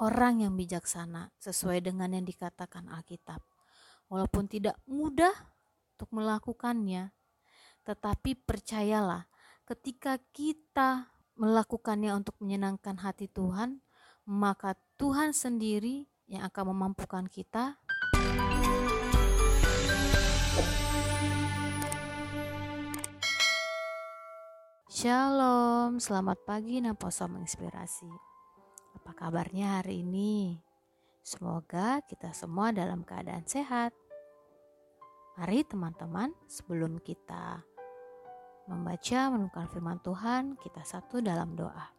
orang yang bijaksana sesuai dengan yang dikatakan Alkitab. Walaupun tidak mudah untuk melakukannya, tetapi percayalah, ketika kita melakukannya untuk menyenangkan hati Tuhan, maka Tuhan sendiri yang akan memampukan kita Shalom, selamat pagi Naposo menginspirasi. Apa kabarnya hari ini? Semoga kita semua dalam keadaan sehat. Mari teman-teman, sebelum kita membaca menemukan firman Tuhan, kita satu dalam doa.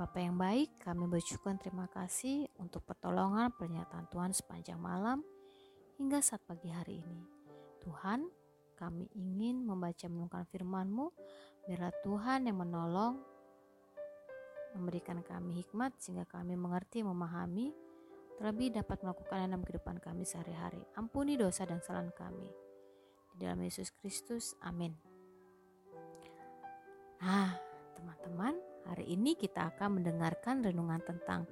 Bapak yang baik, kami bersyukur terima kasih untuk pertolongan pernyataan Tuhan sepanjang malam hingga saat pagi hari ini. Tuhan, kami ingin membaca menemukan firman-Mu, biarlah Tuhan yang menolong, memberikan kami hikmat sehingga kami mengerti, memahami, terlebih dapat melakukan dalam kehidupan kami sehari-hari. Ampuni dosa dan kesalahan kami. Di dalam Yesus Kristus, amin. Nah, teman-teman, hari ini kita akan mendengarkan renungan tentang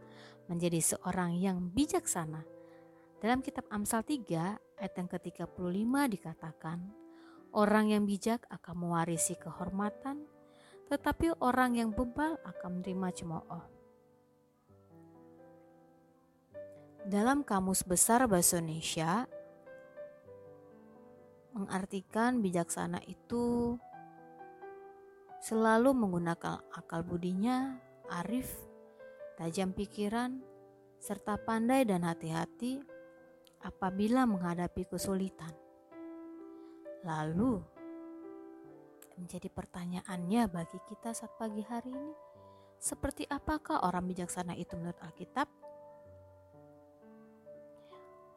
menjadi seorang yang bijaksana. Dalam kitab Amsal 3 ayat yang ke-35 dikatakan, Orang yang bijak akan mewarisi kehormatan, tetapi orang yang bebal akan menerima cemooh. Dalam Kamus Besar Bahasa Indonesia, mengartikan bijaksana itu selalu menggunakan akal budinya, arif, tajam pikiran, serta pandai dan hati-hati apabila menghadapi kesulitan. Lalu, menjadi pertanyaannya bagi kita saat pagi hari ini, seperti apakah orang bijaksana itu menurut Alkitab?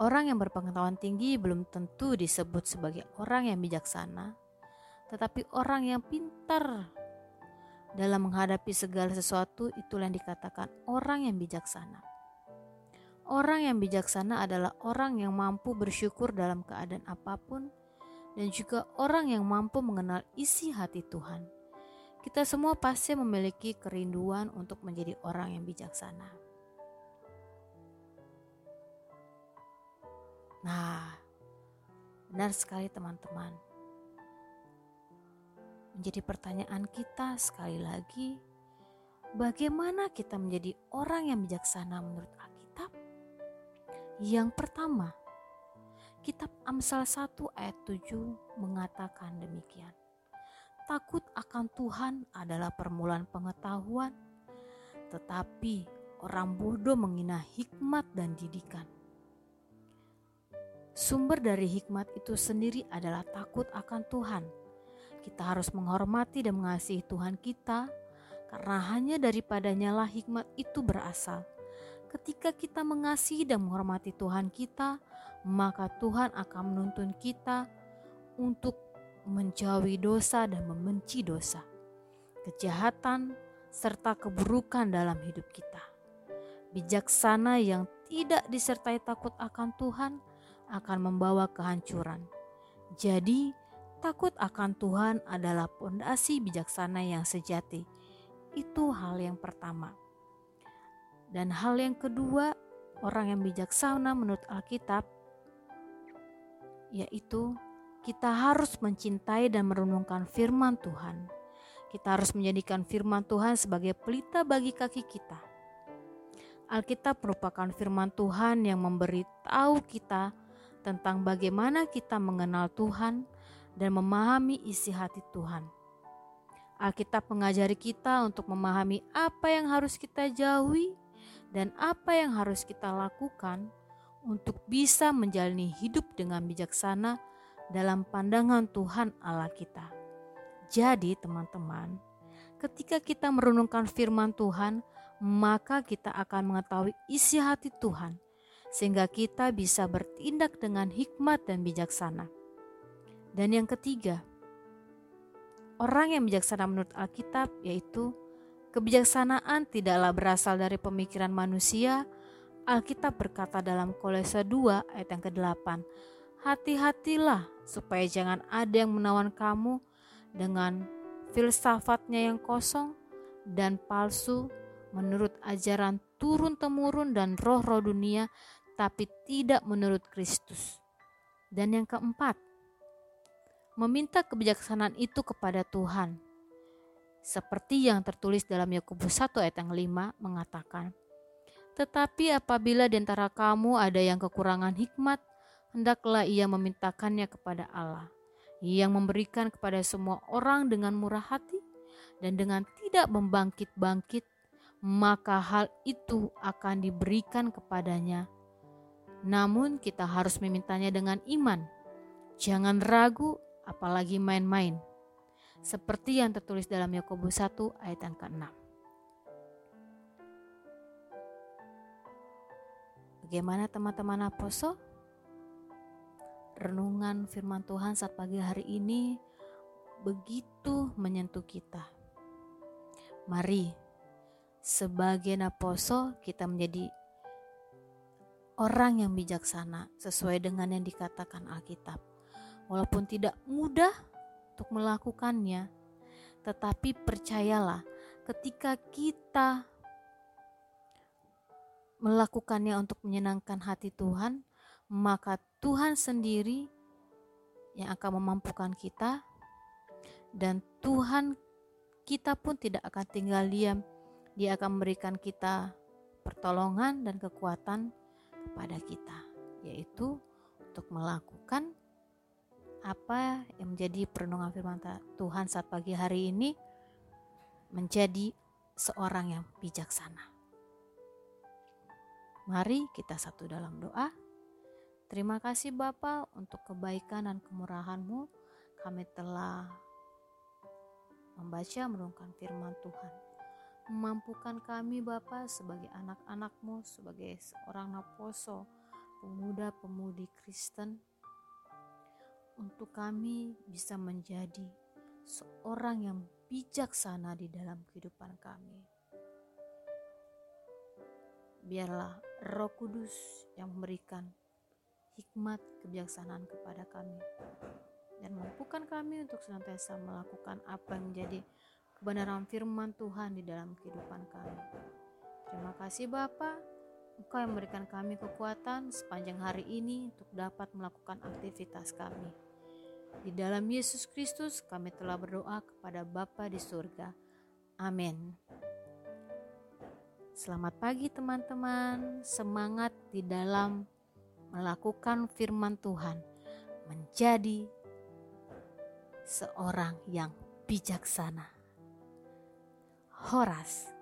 Orang yang berpengetahuan tinggi belum tentu disebut sebagai orang yang bijaksana, tetapi orang yang pintar dalam menghadapi segala sesuatu itulah yang dikatakan orang yang bijaksana. Orang yang bijaksana adalah orang yang mampu bersyukur dalam keadaan apa pun dan juga orang yang mampu mengenal isi hati Tuhan. Kita semua pasti memiliki kerinduan untuk menjadi orang yang bijaksana. Nah, benar sekali teman-teman. Menjadi pertanyaan kita sekali lagi, bagaimana kita menjadi orang yang bijaksana menurut Alkitab? Yang pertama, Kitab Amsal 1 ayat 7 mengatakan demikian. Takut akan Tuhan adalah permulaan pengetahuan, tetapi orang bodoh menghina hikmat dan didikan. Sumber dari hikmat itu sendiri adalah takut akan Tuhan. Kita harus menghormati dan mengasihi Tuhan kita, karena hanya daripadanya lah hikmat itu berasal. Ketika kita mengasihi dan menghormati Tuhan kita, maka Tuhan akan menuntun kita untuk menjauhi dosa dan membenci dosa, kejahatan, serta keburukan dalam hidup kita. Bijaksana yang tidak disertai takut akan Tuhan akan membawa kehancuran. Jadi, takut akan Tuhan adalah pondasi bijaksana yang sejati. Itu hal yang pertama. Dan hal yang kedua, orang yang bijaksana menurut Alkitab yaitu kita harus mencintai dan merenungkan firman Tuhan. Kita harus menjadikan firman Tuhan sebagai pelita bagi kaki kita. Alkitab merupakan firman Tuhan yang memberitahu kita tentang bagaimana kita mengenal Tuhan dan memahami isi hati Tuhan. Alkitab mengajari kita untuk memahami apa yang harus kita jauhi dan apa yang harus kita lakukan untuk bisa menjalani hidup dengan bijaksana dalam pandangan Tuhan Allah kita. Jadi, teman-teman, ketika kita merenungkan firman Tuhan, maka kita akan mengetahui isi hati Tuhan, sehingga kita bisa bertindak dengan hikmat dan bijaksana. Dan yang ketiga, orang yang bijaksana menurut Alkitab yaitu kebijaksanaan tidaklah berasal dari pemikiran manusia, Alkitab berkata dalam Kolose 2 ayat yang ke-8, Hati-hatilah supaya jangan ada yang menawan kamu dengan filsafatnya yang kosong dan palsu menurut ajaran turun-temurun dan roh-roh dunia, tapi tidak menurut Kristus. Dan yang keempat, meminta kebijaksanaan itu kepada Tuhan. Seperti yang tertulis dalam Yakobus 1 ayat yang 5 mengatakan, Tetapi apabila di antara kamu ada yang kekurangan hikmat, hendaklah ia memintakannya kepada Allah, yang memberikan kepada semua orang dengan murah hati dan dengan tidak membangkit-bangkit, maka hal itu akan diberikan kepadanya. Namun kita harus memintanya dengan iman. Jangan ragu apalagi main-main. Seperti yang tertulis dalam Yakobus 1 ayat yang ke-6. Bagaimana teman-teman Aposo? Renungan firman Tuhan saat pagi hari ini begitu menyentuh kita. Mari, sebagai Naposo kita menjadi orang yang bijaksana sesuai dengan yang dikatakan Alkitab walaupun tidak mudah untuk melakukannya, tetapi percayalah, ketika kita melakukannya untuk menyenangkan hati Tuhan, maka Tuhan sendiri yang akan memampukan kita, dan Tuhan kita pun tidak akan tinggal diam. Dia akan memberikan kita pertolongan dan kekuatan kepada kita, yaitu untuk melakukan apa yang menjadi perenungan firman Tuhan saat pagi hari ini menjadi seorang yang bijaksana. Mari kita satu dalam doa. Terima kasih Bapa untuk kebaikan dan kemurahan-Mu. Kami telah membaca merenungkan firman Tuhan. Memampukan kami Bapa sebagai anak-anak-Mu, sebagai seorang naposo, pemuda-pemudi Kristen, untuk kami bisa menjadi seorang yang bijaksana di dalam kehidupan kami. Biarlah Roh Kudus yang memberikan hikmat kebijaksanaan kepada kami dan mampukan kami untuk senantiasa melakukan apa yang menjadi kebenaran firman Tuhan di dalam kehidupan kami. Terima kasih Bapak, Engkau yang memberikan kami kekuatan sepanjang hari ini untuk dapat melakukan aktivitas kami. Di dalam Yesus Kristus kami telah berdoa kepada Bapa di surga. Amin. Selamat pagi teman-teman, semangat di dalam melakukan firman Tuhan, menjadi seorang yang bijaksana. Horas